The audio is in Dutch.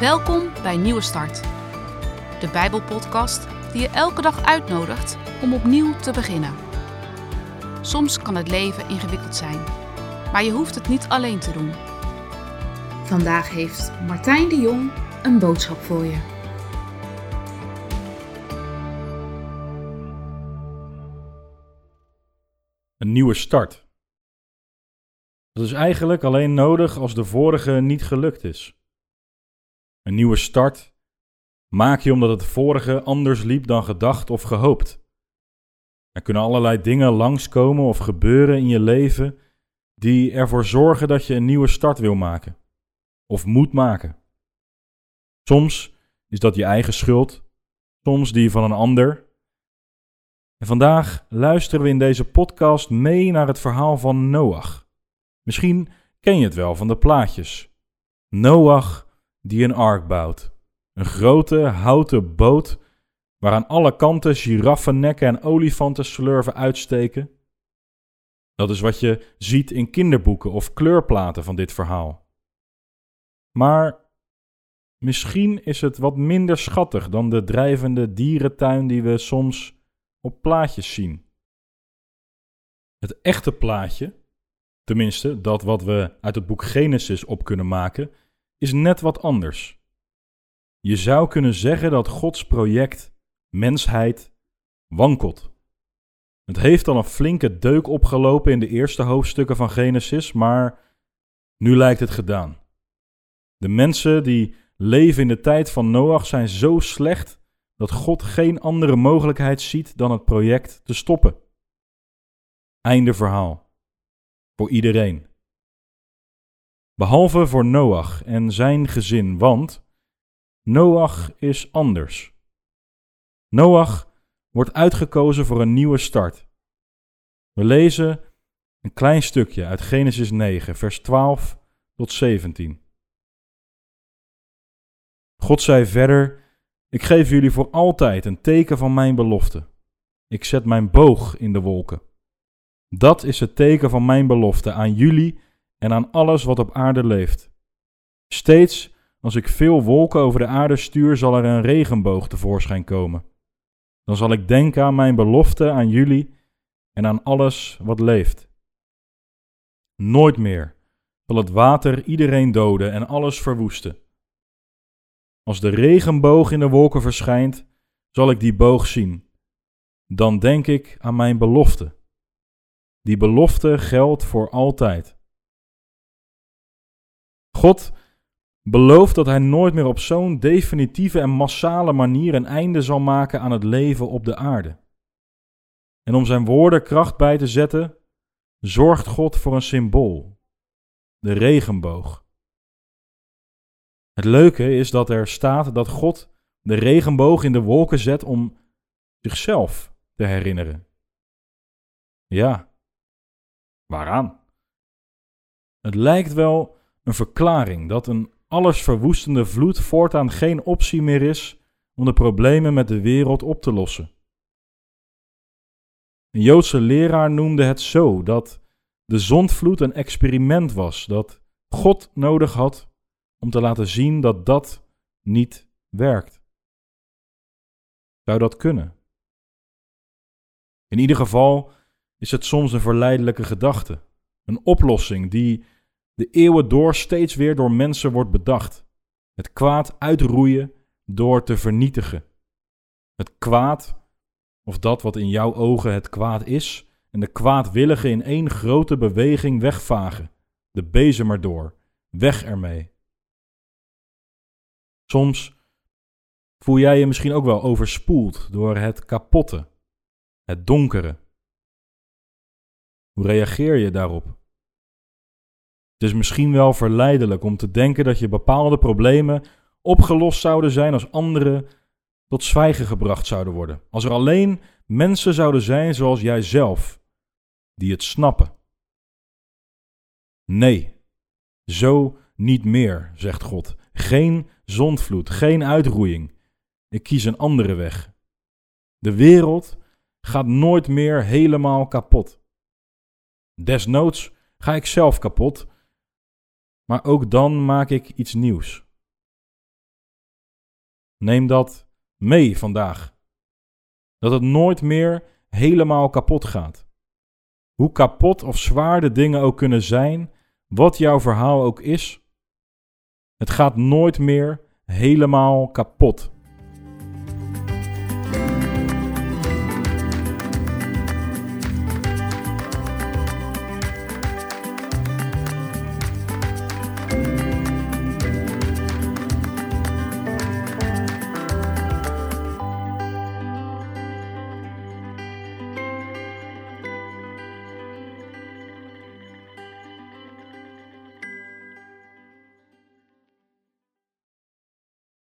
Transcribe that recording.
Welkom bij Nieuwe Start, de Bijbelpodcast die je elke dag uitnodigt om opnieuw te beginnen. Soms kan het leven ingewikkeld zijn, maar je hoeft het niet alleen te doen. Vandaag heeft Martijn de Jong een boodschap voor je. Een nieuwe start. Dat is eigenlijk alleen nodig als de vorige niet gelukt is. Een nieuwe start maak je omdat het vorige anders liep dan gedacht of gehoopt. Er kunnen allerlei dingen langskomen of gebeuren in je leven die ervoor zorgen dat je een nieuwe start wil maken of moet maken. Soms is dat je eigen schuld, soms die van een ander. En vandaag luisteren we in deze podcast mee naar het verhaal van Noach. Misschien ken je het wel van de plaatjes. Noach die een ark bouwt. Een grote houten boot waar aan alle kanten giraffennekken en olifantenslurven uitsteken. Dat is wat je ziet in kinderboeken of kleurplaten van dit verhaal. Maar misschien is het wat minder schattig dan de drijvende dierentuin die we soms op plaatjes zien. Het echte plaatje, tenminste dat wat we uit het boek Genesis op kunnen maken, is net wat anders. Je zou kunnen zeggen dat Gods project, mensheid, wankelt. Het heeft al een flinke deuk opgelopen in de eerste hoofdstukken van Genesis, maar nu lijkt het gedaan. De mensen die leven in de tijd van Noach zijn zo slecht dat God geen andere mogelijkheid ziet dan het project te stoppen. Einde verhaal. Voor iedereen. Behalve voor Noach en zijn gezin, want Noach is anders. Noach wordt uitgekozen voor een nieuwe start. We lezen een klein stukje uit Genesis 9, vers 12 tot 17. God zei verder: Ik geef jullie voor altijd een teken van mijn belofte. Ik zet mijn boog in de wolken. Dat is het teken van mijn belofte aan jullie en aan alles wat op aarde leeft. Steeds als ik veel wolken over de aarde stuur, zal er een regenboog tevoorschijn komen. Dan zal ik denken aan mijn belofte aan jullie en aan alles wat leeft. Nooit meer zal het water iedereen doden en alles verwoesten. Als de regenboog in de wolken verschijnt, zal ik die boog zien. Dan denk ik aan mijn belofte. Die belofte geldt voor altijd. God belooft dat hij nooit meer op zo'n definitieve en massale manier een einde zal maken aan het leven op de aarde. En om zijn woorden kracht bij te zetten, zorgt God voor een symbool: de regenboog. Het leuke is dat er staat dat God de regenboog in de wolken zet om zichzelf te herinneren. Ja, waaraan? Het lijkt wel een verklaring dat een allesverwoestende vloed voortaan geen optie meer is om de problemen met de wereld op te lossen. Een Joodse leraar noemde het zo dat de zondvloed een experiment was dat God nodig had om te laten zien dat dat niet werkt. Zou dat kunnen? In ieder geval is het soms een verleidelijke gedachte, een oplossing die de eeuwen door steeds weer door mensen wordt bedacht. Het kwaad uitroeien door te vernietigen. Het kwaad, of dat wat in jouw ogen het kwaad is, en de kwaadwillige in één grote beweging wegvagen. De bezem erdoor, weg ermee. Soms voel jij je misschien ook wel overspoeld door het kapotte, het donkere. Hoe reageer je daarop? Het is misschien wel verleidelijk om te denken dat je bepaalde problemen opgelost zouden zijn als andere tot zwijgen gebracht zouden worden. Als er alleen mensen zouden zijn zoals jijzelf, die het snappen. Nee, zo niet meer, zegt God. Geen zondvloed, geen uitroeiing. Ik kies een andere weg. De wereld gaat nooit meer helemaal kapot. Desnoods ga ik zelf kapot maar ook dan maak ik iets nieuws. Neem dat mee vandaag. Dat het nooit meer helemaal kapot gaat. Hoe kapot of zwaar de dingen ook kunnen zijn, wat jouw verhaal ook is, het gaat nooit meer helemaal kapot.